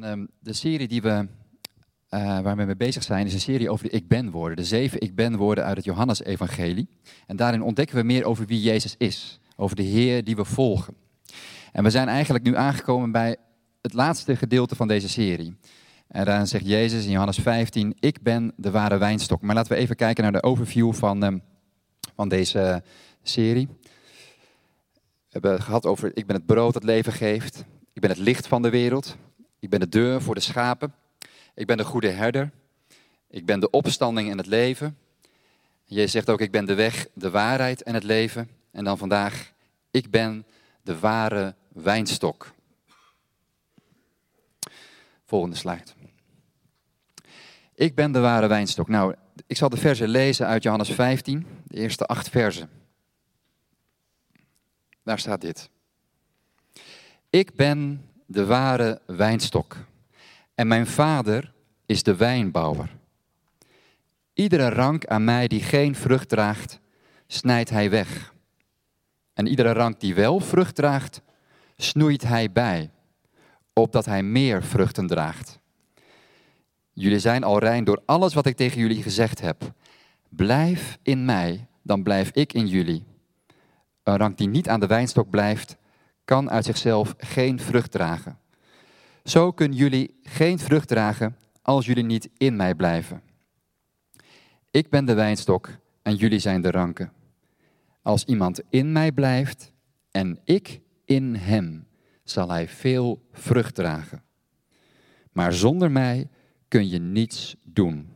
Ehm, de serie die we, eh, waar we mee bezig zijn, is een serie over de Ik Ben woorden. De zeven Ik Ben woorden uit het Johannesevangelie. En daarin ontdekken we meer over wie Jezus is. Over de Heer die we volgen. En we zijn eigenlijk nu aangekomen bij het laatste gedeelte van deze serie. En daarin zegt Jezus in Johannes 15, ik ben de ware wijnstok. Maar laten we even kijken naar de overview van, ehm, van deze serie. We hebben het gehad over, ik ben het brood dat leven geeft. Ik ben het licht van de wereld. Ik ben de deur voor de schapen. Ik ben de goede herder. Ik ben de opstanding en het leven. Jezus zegt ook, ik ben de weg, de waarheid en het leven. En dan vandaag, ik ben de ware wijnstok. Volgende slide. Ik ben de ware wijnstok. Nou, ik zal de versen lezen uit Johannes 15, de eerste acht versen. Daar staat dit. Ik ben de ware wijnstok en mijn vader is de wijnbouwer. Iedere rank aan mij die geen vrucht draagt, snijdt hij weg. En iedere rank die wel vrucht draagt, snoeit hij bij, opdat hij meer vruchten draagt. Jullie zijn al rein door alles wat ik tegen jullie gezegd heb. Blijf in mij, dan blijf ik in jullie. Een rank die niet aan de wijnstok blijft, kan uit zichzelf geen vrucht dragen. Zo kunnen jullie geen vrucht dragen als jullie niet in mij blijven. Ik ben de wijnstok en jullie zijn de ranken. Als iemand in mij blijft en ik in hem, zal hij veel vrucht dragen. Maar zonder mij kun je niets doen.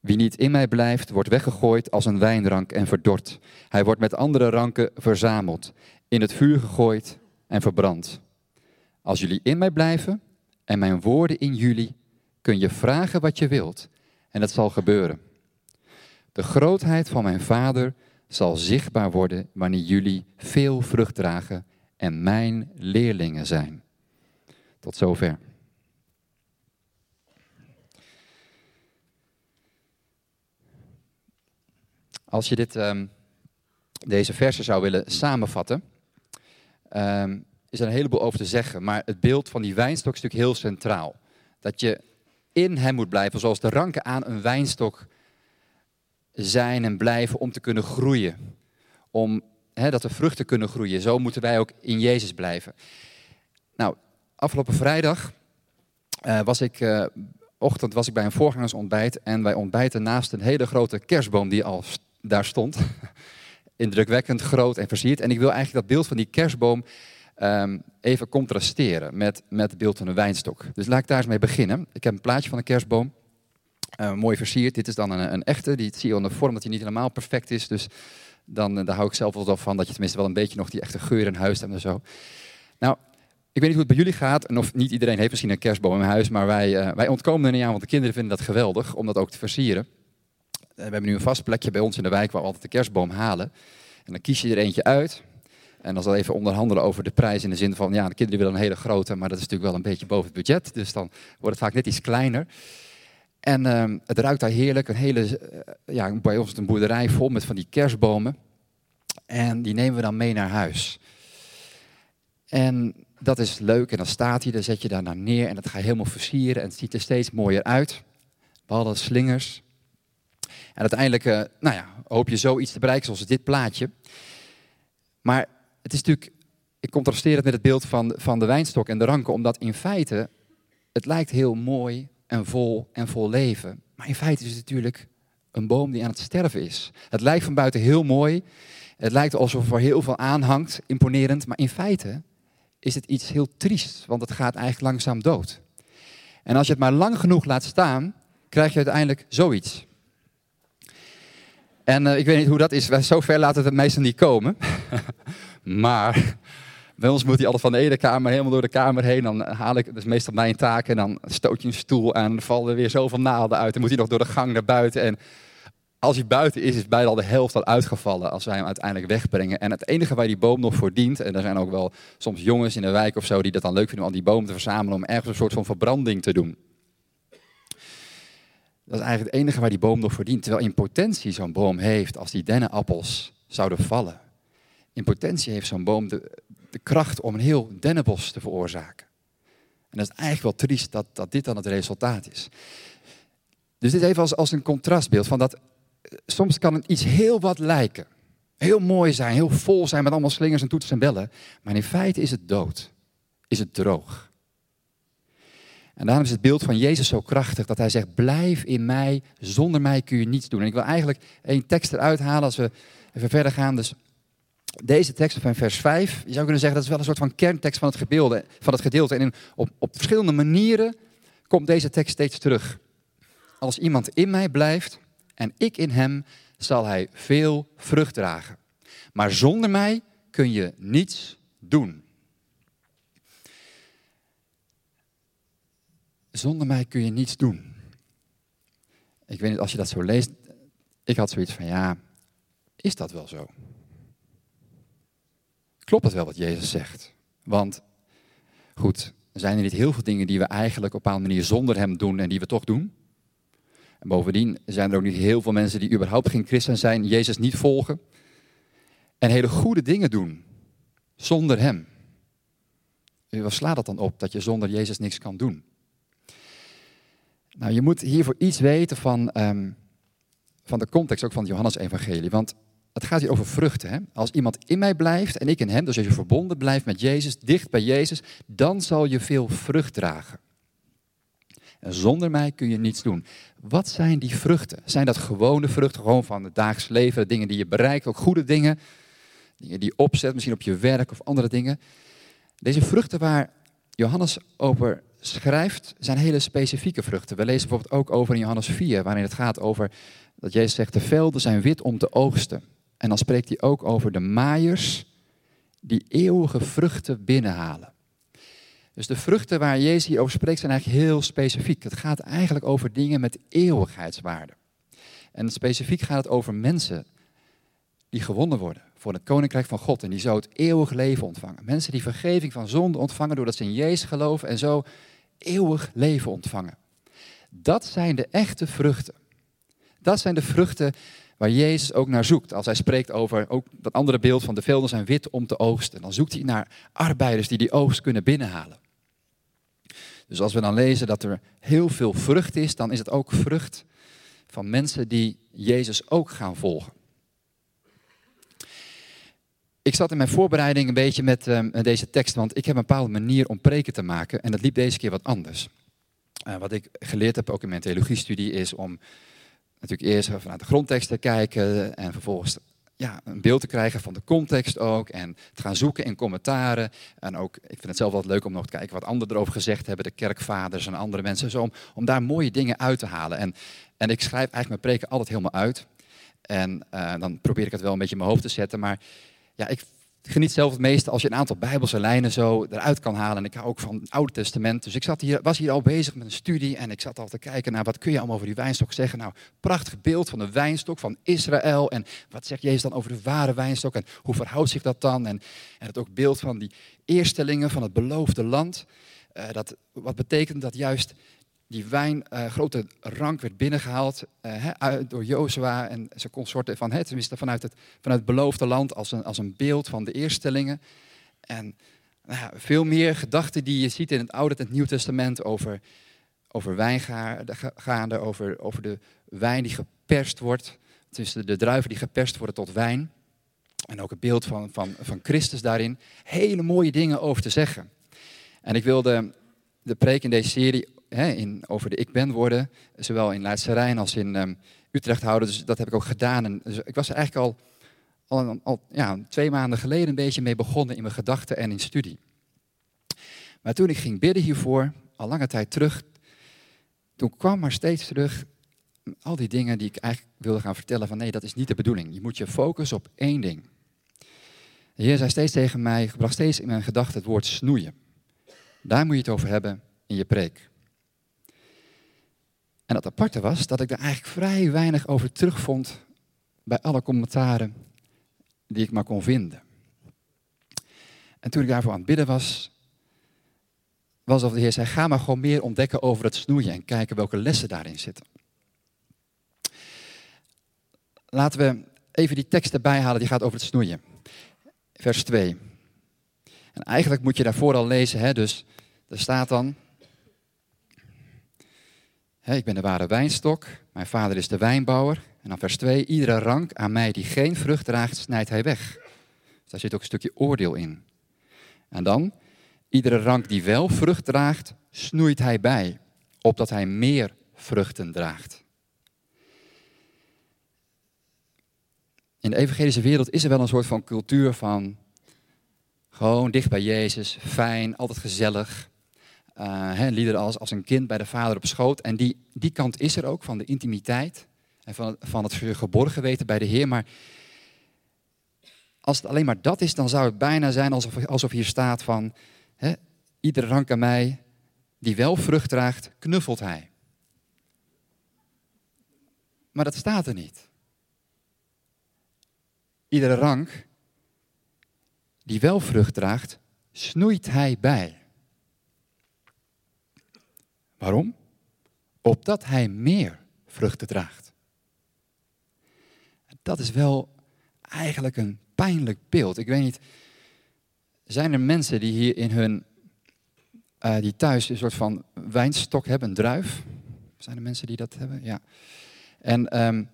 Wie niet in mij blijft, wordt weggegooid als een wijnrank en verdord. Hij wordt met andere ranken verzameld, in het vuur gegooid en verbrand. Als jullie in mij blijven en mijn woorden in jullie, kun je vragen wat je wilt en het zal gebeuren. De grootheid van mijn Vader zal zichtbaar worden wanneer jullie veel vrucht dragen en mijn leerlingen zijn. Tot zover. Als je dit, um, deze versen zou willen samenvatten, um, is er een heleboel over te zeggen. Maar het beeld van die wijnstok is natuurlijk heel centraal. Dat je in hem moet blijven, zoals de ranken aan een wijnstok zijn en blijven om te kunnen groeien. Om dat de vruchten kunnen groeien. Zo moeten wij ook in Jezus blijven. Nou, afgelopen vrijdag uh, was ik, uh, ochtend was ik bij een voorgangersontbijt. En wij ontbijten naast een hele grote kerstboom die al daar stond. Indrukwekkend groot en versierd. En ik wil eigenlijk dat beeld van die kerstboom um, even contrasteren met, met het beeld van een wijnstok. Dus laat ik daar eens mee beginnen. Ik heb een plaatje van een kerstboom. Uh, mooi versierd. Dit is dan een, een echte. Die zie je in de vorm dat hij niet helemaal perfect is. Dus dan, daar hou ik zelf wel van dat je tenminste wel een beetje nog die echte geur in huis hebt en zo. Nou, ik weet niet hoe het bij jullie gaat. En of niet iedereen heeft misschien een kerstboom in huis. Maar wij, uh, wij ontkomen er niet aan, want de kinderen vinden dat geweldig om dat ook te versieren. We hebben nu een vast plekje bij ons in de wijk waar we altijd de kerstboom halen. En dan kies je er eentje uit. En dan zal even onderhandelen over de prijs in de zin van, ja, de kinderen willen een hele grote, maar dat is natuurlijk wel een beetje boven het budget. Dus dan wordt het vaak net iets kleiner. En uh, het ruikt daar heerlijk. Een hele, uh, ja, bij ons een boerderij vol met van die kerstbomen. En die nemen we dan mee naar huis. En dat is leuk. En dan staat hij, dan zet je daar naar neer en dat ga je helemaal versieren. En het ziet er steeds mooier uit. Behalve slingers. En uiteindelijk, uh, nou ja, hoop je zoiets te bereiken zoals dit plaatje. Maar het is natuurlijk, ik contrasteer het met het beeld van, van de wijnstok en de ranken, omdat in feite het lijkt heel mooi en vol en vol leven. Maar in feite is het natuurlijk een boom die aan het sterven is. Het lijkt van buiten heel mooi. Het lijkt alsof er heel veel aanhangt, imponerend. Maar in feite is het iets heel triest, want het gaat eigenlijk langzaam dood. En als je het maar lang genoeg laat staan, krijg je uiteindelijk zoiets. En uh, ik weet niet hoe dat is, zover laten we het meestal niet komen. Maar bij ons moet hij altijd van de ene kamer helemaal door de kamer heen. Dan haal ik, dat is meestal mijn taak. En dan stoot je een stoel aan. Dan vallen er weer zoveel naalden uit. Dan moet hij nog door de gang naar buiten. En als hij buiten is, is bijna al de helft al uitgevallen. Als wij hem uiteindelijk wegbrengen. En het enige waar die boom nog voor dient. En er zijn ook wel soms jongens in de wijk of zo die dat dan leuk vinden om die boom te verzamelen. Om ergens een soort van verbranding te doen. Dat is eigenlijk het enige waar die boom nog voor dient. Terwijl in potentie zo'n boom heeft als die dennenappels zouden vallen in potentie heeft zo'n boom de, de kracht om een heel dennenbos te veroorzaken. En dat is eigenlijk wel triest dat, dat dit dan het resultaat is. Dus dit even als, een contrastbeeld van dat soms kan iets heel wat lijken. Heel mooi zijn, heel vol zijn met allemaal slingers en toetsen en bellen. Maar in feite is het dood. Is het droog. En daarom is het beeld van Jezus zo krachtig dat hij zegt: Blijf in mij, zonder mij kun je niets doen. En ik wil eigenlijk één tekst eruit halen als we even verder gaan. Dus deze tekst van vers 5, je zou kunnen zeggen dat is wel een soort van kerntekst van het, gedeelte, van het gedeelte. En op, op verschillende manieren komt deze tekst steeds terug. Als iemand in mij blijft en ik in hem, zal hij veel vrucht dragen. Maar zonder mij kun je niets doen. Zonder mij kun je niets doen. Ik weet niet, als je dat zo leest, ik had zoiets van, ja, is dat wel zo? Klopt het wel wat Jezus zegt? Want, goed, zijn er niet heel veel dingen die we eigenlijk op een bepaalde manier zonder hem doen en die we toch doen? En bovendien zijn er ook niet heel veel mensen die überhaupt geen christen zijn, Jezus niet volgen en hele goede dingen doen zonder hem. Wat slaat dat dan op dat je zonder Jezus niks kan doen? Nou, je moet hiervoor iets weten van, um, van de context ook van het Johannes-evangelie. Want het gaat hier over vruchten. Hè? Als iemand in mij blijft en ik in hem, dus als je verbonden blijft met Jezus, dicht bij Jezus, dan zal je veel vrucht dragen. En zonder mij kun je niets doen. Wat zijn die vruchten? Zijn dat gewone vruchten, gewoon van het dagelijks leven, dingen die je bereikt, ook goede dingen, dingen die je opzet, misschien op je werk of andere dingen? Deze vruchten waar Johannes over schrijft, zijn hele specifieke vruchten. We lezen bijvoorbeeld ook over in Johannes 4, waarin het gaat over dat Jezus zegt, de velden zijn wit om te oogsten. En dan spreekt hij ook over de maaiers die eeuwige vruchten binnenhalen. Dus de vruchten waar Jezus hier over spreekt zijn eigenlijk heel specifiek. Het gaat eigenlijk over dingen met eeuwigheidswaarde. En specifiek gaat het over mensen die gewonnen worden voor het koninkrijk van God en die zo het eeuwig leven ontvangen. Mensen die vergeving van zonde ontvangen doordat ze in Jezus geloven en zo eeuwig leven ontvangen. Dat zijn de echte vruchten. Dat zijn de vruchten waar Jezus ook naar zoekt. Als hij spreekt over ook dat andere beeld van de velden zijn wit om te oogsten. Dan zoekt hij naar arbeiders die die oogst kunnen binnenhalen. Dus als we dan lezen dat er heel veel vrucht is, dan is het ook vrucht van mensen die Jezus ook gaan volgen. Ik zat in mijn voorbereiding een beetje met uh, deze tekst, want ik heb een bepaalde manier om preken te maken en dat liep deze keer wat anders. Uh, wat ik geleerd heb ook in mijn theologiestudie is om natuurlijk eerst vanuit de grondtekst te kijken en vervolgens ja, een beeld te krijgen van de context ook. En te gaan zoeken in commentaren. En ook, ik vind het zelf wel leuk om nog te kijken wat anderen erover gezegd hebben. De kerkvaders en andere mensen. Zo om, om daar mooie dingen uit te halen. En, en ik schrijf eigenlijk mijn preken altijd helemaal uit. En uh, dan probeer ik het wel een beetje in mijn hoofd te zetten. Maar ja, ik geniet zelf het meeste als je een aantal bijbelse lijnen zo eruit kan halen. En ik hou ook van het Oude Testament. Dus ik zat hier, was hier al bezig met een studie en ik zat al te kijken naar wat kun je allemaal over die wijnstok zeggen. Nou, prachtig beeld van de wijnstok van Israël. En wat zegt Jezus dan over de ware wijnstok en hoe verhoudt zich dat dan? En, het ook beeld van die eerstelingen van het beloofde land. Uh, dat, wat betekent dat juist die wijn, uh, grote rank werd binnengehaald uit, door Jozua en zijn consorten van het, tenminste vanuit het, vanuit het beloofde land als een, als een beeld van de eerstelingen. En nou veel meer gedachten die je ziet in het Oude en het Nieuw Testament over, over wijngaarden, over, over de wijn die geperst wordt, tussen de druiven die geperst worden tot wijn. En ook het beeld van, van, van Christus daarin. Hele mooie dingen over te zeggen. En ik wilde de preek in deze serie in, over de ik ben worden, zowel in Leidse Rijn als in um, Utrecht houden. Dus dat heb ik ook gedaan. En dus ik was er eigenlijk al, al, al ja, twee maanden geleden een beetje mee begonnen in mijn gedachten en in studie. Maar toen ik ging bidden hiervoor, al lange tijd terug, toen kwam maar steeds terug al die dingen die ik eigenlijk wilde gaan vertellen van nee, dat is niet de bedoeling. Je moet je focussen op één ding. De Heer zei steeds tegen mij, bracht steeds in mijn gedachten het woord snoeien. Daar moet je het over hebben in je preek. En het aparte was dat ik er eigenlijk vrij weinig over terugvond bij alle commentaren die ik maar kon vinden. En toen ik daarvoor aan het bidden was, was of de Heer zei, ga maar gewoon meer ontdekken over het snoeien en kijken welke lessen daarin zitten. Laten we even die tekst erbij halen, die gaat over het snoeien. Vers 2. En eigenlijk moet je daarvoor al lezen, hè, dus er staat dan, ik ben de ware wijnstok, mijn vader is de wijnbouwer. En dan vers 2, iedere rank aan mij die geen vrucht draagt, snijdt hij weg. Dus daar zit ook een stukje oordeel in. En dan, iedere rank die wel vrucht draagt, snoeit hij bij, opdat hij meer vruchten draagt. In de evangelische wereld is er wel een soort van cultuur van gewoon dicht bij Jezus, fijn, altijd gezellig. Uh, als, als een kind bij de vader op schoot. En die, die kant is er ook, van de intimiteit en van, van het geborgen weten bij de Heer. Maar als het alleen maar dat is, dan zou het bijna zijn alsof, alsof hier staat van... Hè, iedere rank aan mij die wel vrucht draagt, knuffelt hij. Maar dat staat er niet. Iedere rank die wel vrucht draagt, snoeit hij bij. Waarom? Opdat hij meer vruchten draagt. Dat is wel eigenlijk een pijnlijk beeld. Ik weet niet, zijn er mensen die hier in hun, uh, die thuis een soort van wijnstok hebben, een druif? Zijn er mensen die dat hebben? Ja. En um,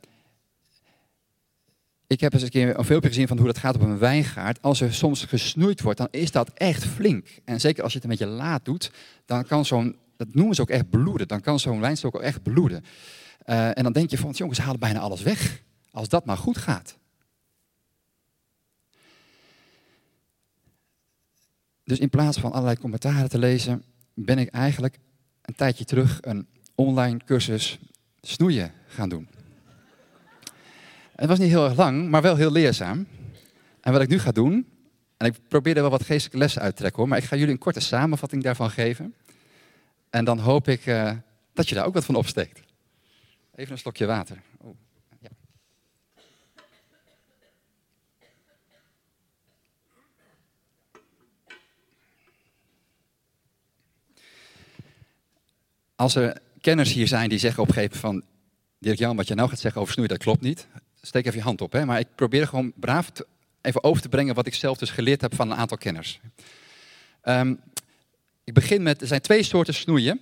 ik heb eens een keer een filmpje gezien van hoe dat gaat op een wijngaard. Als er soms gesnoeid wordt, dan is dat echt flink. En zeker als je het een beetje laat doet, dan kan zo'n, dat noemen ze ook echt bloeden. Dan kan zo'n wijnstok ook echt bloeden. Uh, en dan denk je van, jongens, halen bijna alles weg. Als dat maar goed gaat. Dus in plaats van allerlei commentaren te lezen, ben ik eigenlijk een tijdje terug een online cursus snoeien gaan doen. Het was niet heel erg lang, maar wel heel leerzaam. En wat ik nu ga doen, en ik probeer er wel wat geestelijke lessen uit te trekken hoor, maar ik ga jullie een korte samenvatting daarvan geven. En dan hoop ik uh, dat je daar ook wat van opsteekt. Even een slokje water. Oh, ja. Als er kenners hier zijn die zeggen op een gegeven van... Dirk-Jan, wat je nou gaat zeggen over snoei, dat klopt niet steek even je hand op. Hè? Maar ik probeer gewoon braaf even over te brengen wat ik zelf dus geleerd heb van een aantal kenners. Um, ik begin met, er zijn twee soorten snoeien.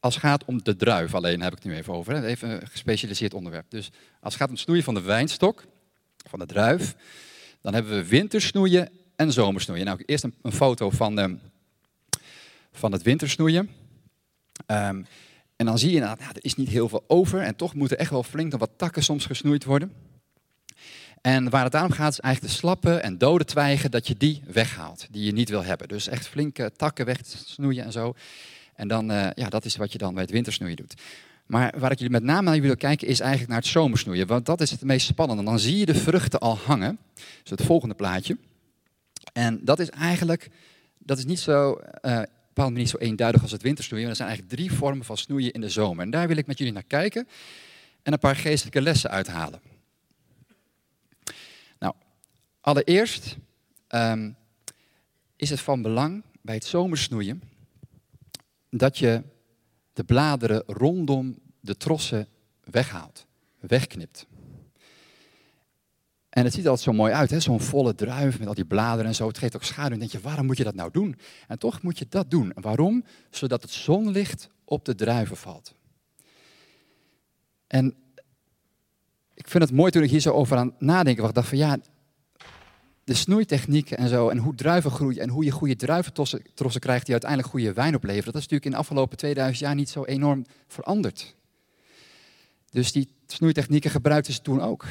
Als het gaat om de druif alleen, heb ik het nu even over. Even een gespecialiseerd onderwerp. Dus als het gaat om snoeien van de wijnstok, van de druif, dan hebben we wintersnoeien en zomersnoeien. Nou, eerst een, foto van, um, van het wintersnoeien. Um, en dan zie je nou, er is niet heel veel over en toch moeten echt wel flink wat takken soms gesnoeid worden. En waar het daarom gaat is eigenlijk de slappe en dode twijgen, dat je die weghaalt, die je niet wil hebben. Dus echt flinke takken wegsnoeien en zo. En dan, uh, ja, dat is wat je dan bij het wintersnoeien doet. Maar waar ik jullie met name naar wil kijken is eigenlijk naar het zomersnoeien. Want dat is het meest spannende. Dan zie je de vruchten al hangen. Dus het volgende plaatje. En dat is eigenlijk, dat is niet zo uh, bepaalde zo eenduidig als het wintersnoeien. Er zijn eigenlijk drie vormen van snoeien in de zomer. En daar wil ik met jullie naar kijken en een paar geestelijke lessen uithalen. Allereerst um, is het van belang bij het zomersnoeien dat je de bladeren rondom de trossen weghaalt, wegknipt. En het ziet altijd zo mooi uit, zo'n volle druif met al die bladeren en zo. Het geeft ook schaduw. En denk je, waarom moet je dat nou doen? En toch moet je dat doen. waarom? Zodat het zonlicht op de druiven valt. En ik vind het mooi toen ik hier zo over aan nadenken was. Ik dacht van ja, de snoeitechnieken en zo. En hoe druiven groeien en hoe je goede druiventrossen krijgt die uiteindelijk goede wijn opleveren. Dat is natuurlijk in de afgelopen 2000 jaar niet zo enorm veranderd. Dus die snoeitechnieken gebruikten ze toen ook.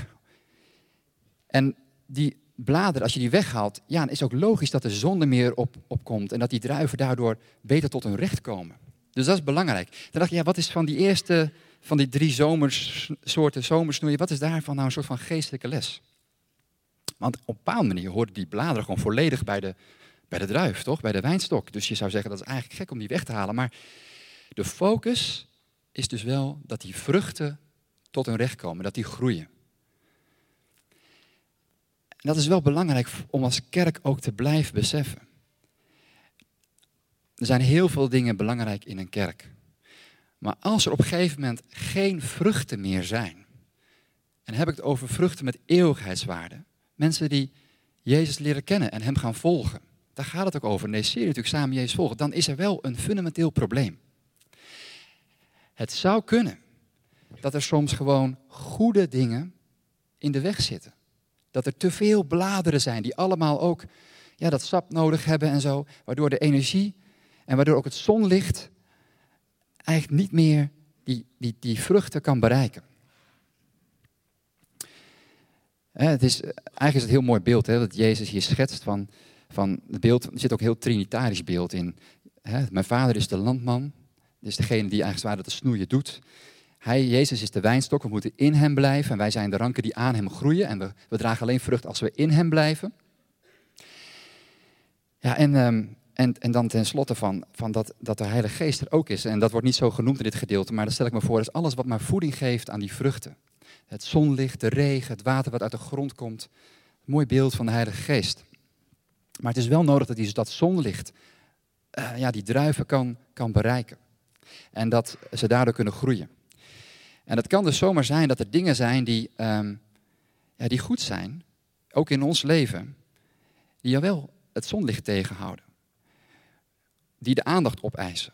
En die bladeren, als je die weghaalt, ja, is ook logisch dat de zon er meer op, op komt en dat die druiven daardoor beter tot hun recht komen. Dus dat is belangrijk. Dan dacht je, ja, wat is van die eerste, van die drie zomers, soorten zomersnoeien, wat is daarvan nou een soort van geestelijke les? Want op een bepaalde manier hoorden die bladeren gewoon volledig bij de, bij de druif, toch? Bij de wijnstok. Dus je zou zeggen, dat is eigenlijk gek om die weg te halen. Maar de focus is dus wel dat die vruchten tot hun recht komen, dat die groeien. En dat is wel belangrijk om als kerk ook te blijven beseffen. Er zijn heel veel dingen belangrijk in een kerk. Maar als er op een gegeven moment geen vruchten meer zijn, en heb ik het over vruchten met eeuwigheidswaarde, mensen die Jezus leren kennen en Hem gaan volgen, daar gaat het ook over. Nee, serie natuurlijk samen Jezus volgen, dan is er wel een fundamenteel probleem. Het zou kunnen dat er soms gewoon goede dingen in de weg zitten. Dat er te veel bladeren zijn die allemaal ook ja, dat sap nodig hebben en zo, waardoor de energie en waardoor ook het zonlicht eigenlijk niet meer die, die, die vruchten kan bereiken. Het is, eigenlijk is het een heel mooi beeld hè, dat Jezus hier schetst van, van het beeld. Er zit ook een heel trinitarisch beeld in. mijn vader is de landman, is degene die eigenlijk zwaar het snoeien doet. Hij, Jezus, is de wijnstok, we moeten in hem blijven en wij zijn de ranken die aan hem groeien en we, we dragen alleen vrucht als we in hem blijven. Ja, en, ehm, en, en dan tenslotte van, van dat, dat de Heilige Geest er ook is. En dat wordt niet zo genoemd in dit gedeelte, maar dat stel ik me voor, is alles wat maar voeding geeft aan die vruchten. Het zonlicht, de regen, het water wat uit de grond komt. Mooi beeld van de Heilige Geest. Maar het is wel nodig dat die, dat zonlicht uh, ja, die druiven kan, kan bereiken. En dat ze daardoor kunnen groeien. En het kan dus zomaar zijn dat er dingen zijn die, um, ja, die goed zijn, ook in ons leven, die wel het zonlicht tegenhouden. Die de aandacht opeisen.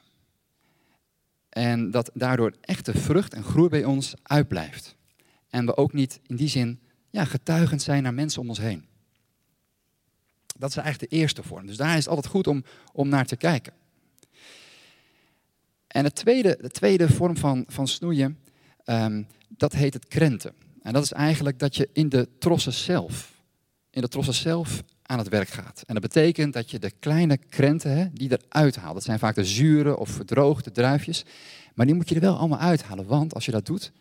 En dat daardoor echte vrucht en groei bij ons uitblijft. En we ook niet in die zin ja, getuigend zijn naar mensen om ons heen. Dat is eigenlijk de eerste vorm. Dus daar is het altijd goed om, om naar te kijken. En de tweede, de tweede vorm van, van snoeien, um, dat heet het krenten. En dat is eigenlijk dat je in de trossen zelf, in de trossen zelf aan het werk gaat. En dat betekent dat je de kleine krenten, hè, die eruit haalt. Dat zijn vaak de zure of verdroogde druifjes. Maar die moet je er wel allemaal uithalen. Want als je dat doet,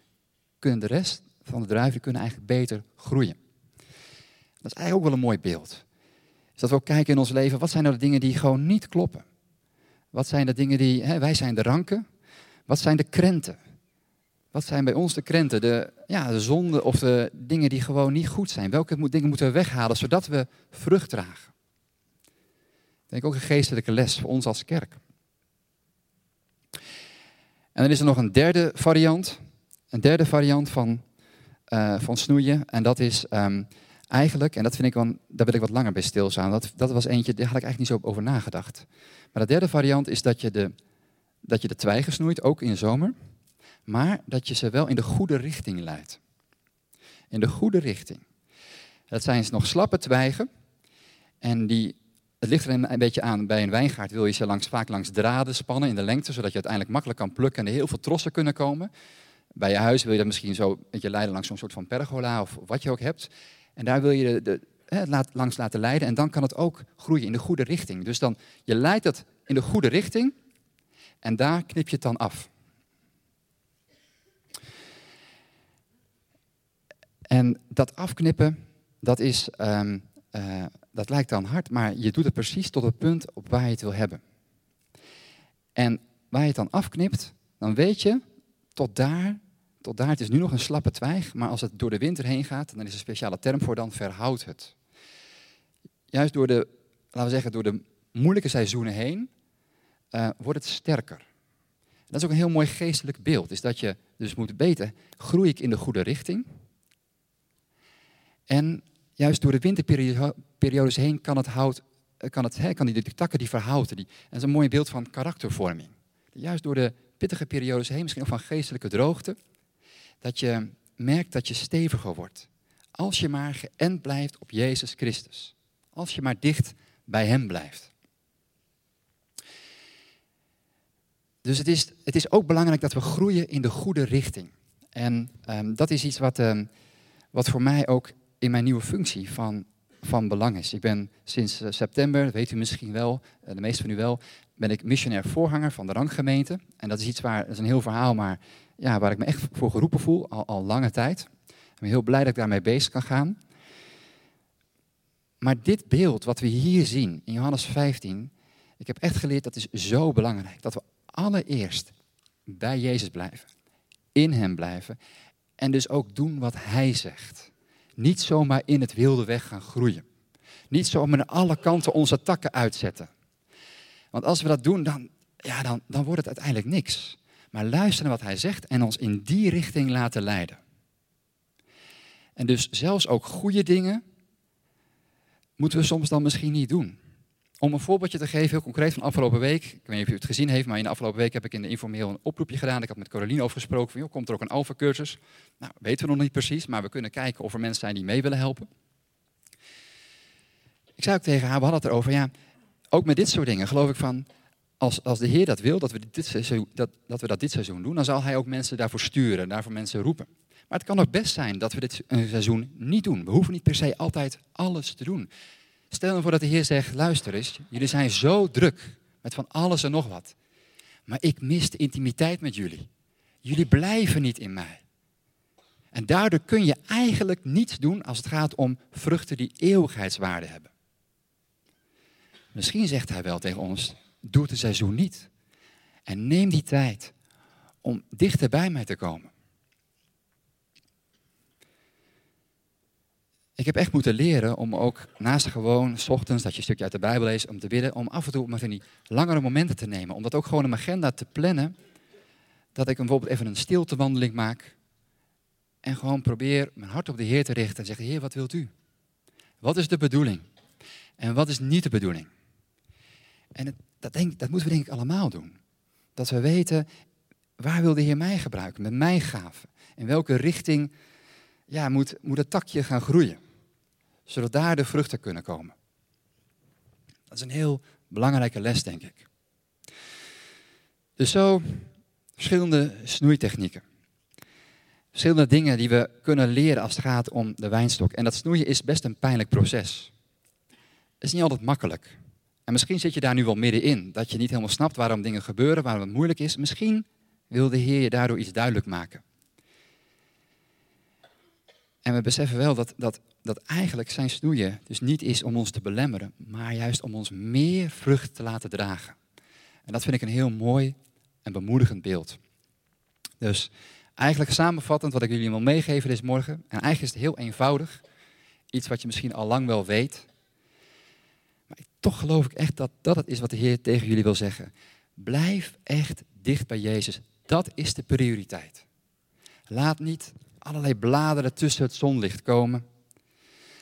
kunnen de rest van de druiven kunnen eigenlijk beter groeien. Dat is eigenlijk ook wel een mooi beeld. Dus dat we ook kijken in ons leven, wat zijn nou de dingen die gewoon niet kloppen? Wat zijn de dingen die, hè, wij zijn de ranken. Wat zijn de krenten? Wat zijn bij ons de krenten, de, ja, de zonden of de dingen die gewoon niet goed zijn? Welke dingen moeten we weghalen zodat we vrucht dragen? Ik denk ook een geestelijke les voor ons als kerk. En dan is er nog een derde variant. Een derde variant van, uh, van snoeien. En dat is um, eigenlijk, en dat vind ik wel, daar wil ik wat langer bij stilstaan. Dat, dat was eentje, daar had ik eigenlijk niet zo over nagedacht. Maar de derde variant is dat je de, dat je de twijgen snoeit, ook in de zomer maar dat je ze wel in de goede richting leidt. In de goede richting. Dat zijn nog slappe twijgen. En die, het ligt er een beetje aan, bij een wijngaard wil je ze langs, vaak langs draden spannen in de lengte, zodat je uiteindelijk makkelijk kan plukken en er heel veel trossen kunnen komen. Bij je huis wil je dat misschien zo een beetje leiden langs zo'n soort van pergola of wat je ook hebt. En daar wil je de, de, langs laten leiden en dan kan het ook groeien in de goede richting. Dus dan, je leidt het in de goede richting en daar knip je het dan af. En dat afknippen, dat, is, um, uh, dat lijkt dan hard, maar je doet het precies tot het punt op waar je het wil hebben. En waar je het dan afknipt, dan weet je, tot daar, tot daar, het is nu nog een slappe twijg, maar als het door de winter heen gaat, dan is er een speciale term voor, dan verhoudt het. Juist door de, laten we zeggen, door de moeilijke seizoenen heen, uh, wordt het sterker. Dat is ook een heel mooi geestelijk beeld, is dat je dus moet weten, groei ik in de goede richting? En juist door de winterperiodes heen kan het hout, eh, kan, het, kan die, die takken die verhouten. Die, dat is een mooi beeld van karaktervorming. Juist door de pittige periodes heen, misschien ook van geestelijke droogte, dat je merkt dat je steviger wordt. Als je maar geënt blijft op Jezus Christus. Als je maar dicht bij Hem blijft. Dus het is, het is ook belangrijk dat we groeien in de goede richting. En um, dat is iets wat, um, wat voor mij ook in mijn nieuwe functie van, van belang is. Ik ben sinds eh, september, weet u misschien wel, eh, de meeste van u wel, ben ik missionair voorganger van de ranggemeente. En dat is iets waar, dat is een heel verhaal, maar ja, waar ik me echt voor geroepen voel, al, al lange tijd. Ik ben heel blij dat ik daarmee bezig kan gaan. Maar dit beeld wat we hier zien in Johannes 15, ik heb echt geleerd dat is zo belangrijk. Dat we allereerst bij Jezus blijven, in Hem blijven en dus ook doen wat Hij zegt. Niet zomaar in het wilde weg gaan groeien. Niet zomaar aan alle kanten onze takken uitzetten. Want als we dat doen, dan, ja, dan, dan wordt het uiteindelijk niks. Maar luisteren naar wat hij zegt en ons in die richting laten leiden. En dus zelfs ook goede dingen moeten we soms dan misschien niet doen. om een voorbeeldje te geven, heel concreet van afgelopen week. Ik weet niet of u het gezien heeft, maar in de afgelopen week heb ik in de informeel een oproepje gedaan. Ik had met Caroline over gesproken van, joh, komt er ook een alfa-cursus? Nou, weten we nog niet precies, maar we kunnen kijken of er mensen zijn die mee willen helpen. Ik zei ook tegen haar, we hadden het erover, ja, ook met dit soort dingen geloof ik van, als, als de Heer dat wil, dat we, dit seizoen, dat, dat we dat dit seizoen doen, dan zal Hij ook mensen daarvoor sturen, daarvoor mensen roepen. Maar het kan ook best zijn dat we dit seizoen niet doen. We hoeven niet per se altijd alles te doen. Stel nou voor dat de Heer zegt, luister eens, jullie zijn zo druk met van alles en nog wat. Maar ik mis de intimiteit met jullie. Jullie blijven niet in mij. En daardoor kun je eigenlijk niets doen als het gaat om vruchten die eeuwigheidswaarde hebben. Misschien zegt hij wel tegen ons, doe het seizoen niet. En neem die tijd om dichter bij mij te komen. Ik heb echt moeten leren om ook naast gewoon, s ochtends, dat je een stukje uit de Bijbel leest, om te bidden, om af en toe maar van die langere momenten te nemen. Om dat ook gewoon mijn agenda te plannen. Dat ik bijvoorbeeld even een stiltewandeling maak. En gewoon probeer mijn hart op de Heer te richten en zeggen, Heer, wat wilt u? Wat is de bedoeling? En wat is niet de bedoeling? En dat, dat moeten we denk ik allemaal doen. Dat we weten, waar wil de Heer mij gebruiken met mijn gaven? In welke richting ja, moet, moet het takje gaan groeien? Zodat daar de vruchten kunnen komen. Dat is een heel belangrijke les, denk ik. Dus zo verschillende snoeitechnieken. Verschillende dingen die we kunnen leren als het gaat om de wijnstok. En dat snoeien is best een pijnlijk proces. Het is niet altijd makkelijk. En misschien zit je daar nu wel middenin, dat je niet helemaal snapt waarom dingen gebeuren, waarom het moeilijk is. Misschien wil de Heer je daardoor iets duidelijk maken. En we beseffen wel dat, dat, dat eigenlijk zijn snoeien dus niet is om ons te belemmeren, maar juist om ons meer vrucht te laten dragen. En dat vind ik een heel mooi en bemoedigend beeld. Dus eigenlijk samenvattend wat ik jullie wil meegeven deze morgen, en eigenlijk is het heel eenvoudig, iets wat je misschien al lang wel weet, maar toch geloof ik echt dat dat het is wat de Heer tegen jullie wil zeggen. Blijf echt dicht bij Jezus. Dat is de prioriteit. Laat niet allerlei bladeren tussen het zonlicht komen.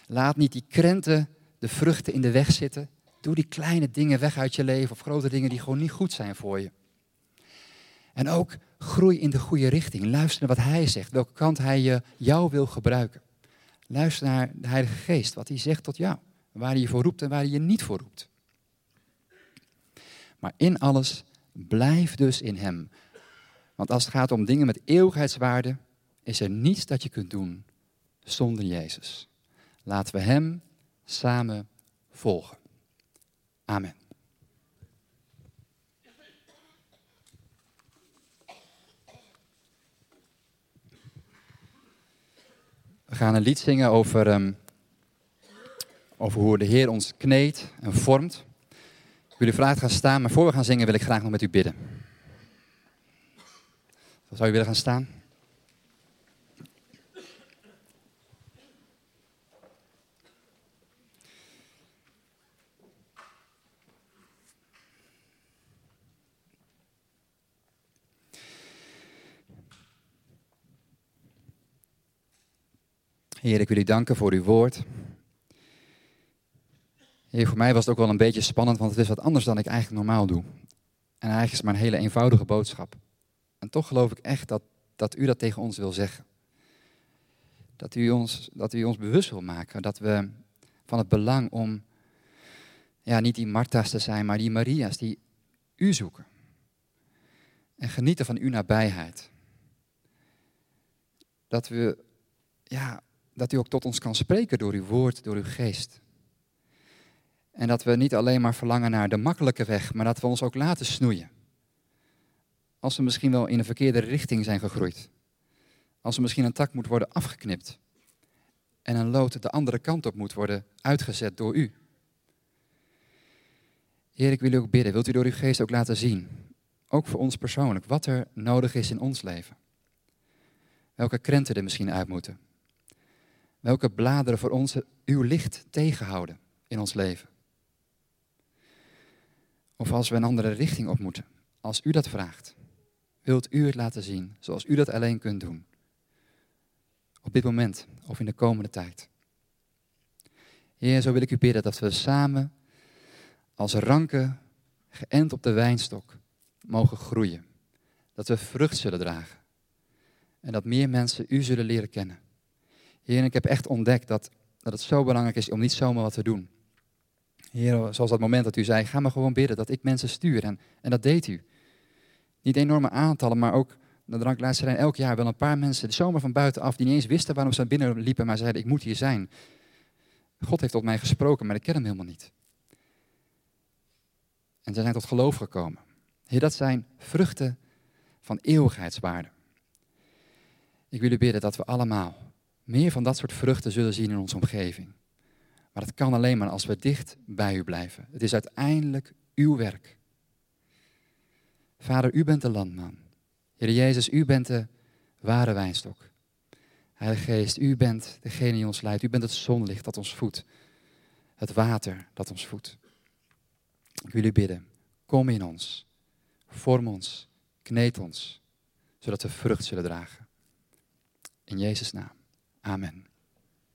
Laat niet die krenten de vruchten in de weg zitten. Doe die kleine dingen weg uit je leven of grote dingen die gewoon niet goed zijn voor je. En ook groei in de goede richting. Luister naar wat Hij zegt, welke kant Hij je, jou wil gebruiken. Luister naar de Heilige Geest, wat Hij zegt tot jou. Waar Hij je voor roept en waar Hij je niet voor roept. Maar in alles, blijf dus in Hem. Want als het gaat om dingen met eeuwigheidswaarde, is er niets dat je kunt doen zonder Jezus. Laten we Hem samen volgen. Amen. We gaan een lied zingen over, um, over hoe de Heer ons kneedt en vormt. U vragen gaan staan, maar voor we gaan zingen wil ik graag nog met u bidden. Zou u willen gaan staan? Heer, ik wil u danken voor uw woord. Voor mij was het ook wel een beetje spannend, want het is wat anders dan ik eigenlijk normaal doe. En eigenlijk is het maar een hele eenvoudige boodschap. En toch geloof ik echt dat, dat u dat tegen ons wil zeggen. Dat u, ons, dat u ons bewust wil maken dat we van het belang om ja, niet die Martha's te zijn, maar die Maria's die u zoeken. En genieten van uw nabijheid. Dat we ja, dat u ook tot ons kan spreken door uw woord, door uw geest. En dat we niet alleen maar verlangen naar de makkelijke weg, maar dat we ons ook laten snoeien. Als we misschien wel in een verkeerde richting zijn gegroeid. Als er misschien een tak moet worden afgeknipt. En een lood de andere kant op moet worden uitgezet door u. Heer, ik wil u ook bidden. Wilt u door uw geest ook laten zien, ook voor ons persoonlijk, wat er nodig is in ons leven? Welke krenten er misschien uit moeten? Welke bladeren voor ons uw licht tegenhouden in ons leven? Of als we een andere richting op moeten, als u dat vraagt, wilt u het laten zien zoals u dat alleen kunt doen? Op dit moment of in de komende tijd. Heer, zo wil ik u bidden dat we samen als ranken, geënt op de wijnstok, mogen groeien. Dat we vrucht zullen dragen. En dat meer mensen u zullen leren kennen. Heer, ik heb echt ontdekt dat, dat het zo belangrijk is om niet zomaar wat te doen. Heer, zoals dat moment dat u zei, ga maar gewoon bidden dat ik mensen stuur. En, en dat deed u. Niet enorme aantallen, maar ook de dranklijsterij elk jaar wel een paar mensen, zomaar van buitenaf, die niet eens wisten waarom ze binnen liepen, maar zeiden, ik moet hier zijn. God heeft tot mij gesproken, maar ik ken hem helemaal niet. En ze zijn tot geloof gekomen. Heer, dat zijn vruchten van eeuwigheidswaarde. Ik wil u bidden dat we allemaal meer van dat soort vruchten zullen zien in onze omgeving. Maar dat kan alleen maar als we dicht bij u blijven. Het is uiteindelijk uw werk. Vader, u bent de landman. Heer Jezus, u bent de ware wijnstok. Heilige Geest, u bent degene die ons leidt. U bent het zonlicht dat ons voedt. Het water dat ons voedt. Ik wil u bidden, kom in ons. Vorm ons, kneed ons, zodat we vrucht zullen dragen. In Jezus' naam. Amen.